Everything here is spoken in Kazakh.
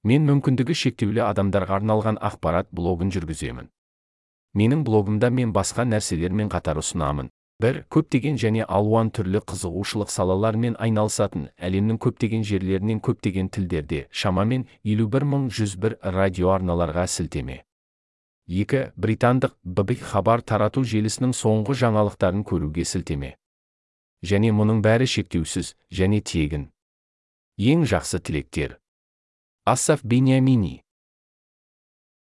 Мен мүмкіндігі шектеулі адамдарға арналған ақпарат блогын жүргіземін. Менің блогымда мен басқа нәрселермен қатар ұсынамын. Бір, көптеген және алуан түрлі қызығушылық салалармен айналысатын әлемнің көптеген жерлерінен көптеген тілдерде, шамамен 51101 радиоарналарға сілтеме. 2. Британдық ББ хабар тарату желісінің соңғы жаңалықтарын көруге сілтеме. Және мұның бәрі шектеусіз және тегін. Ең жақсы тілектер. Асаф Бениамини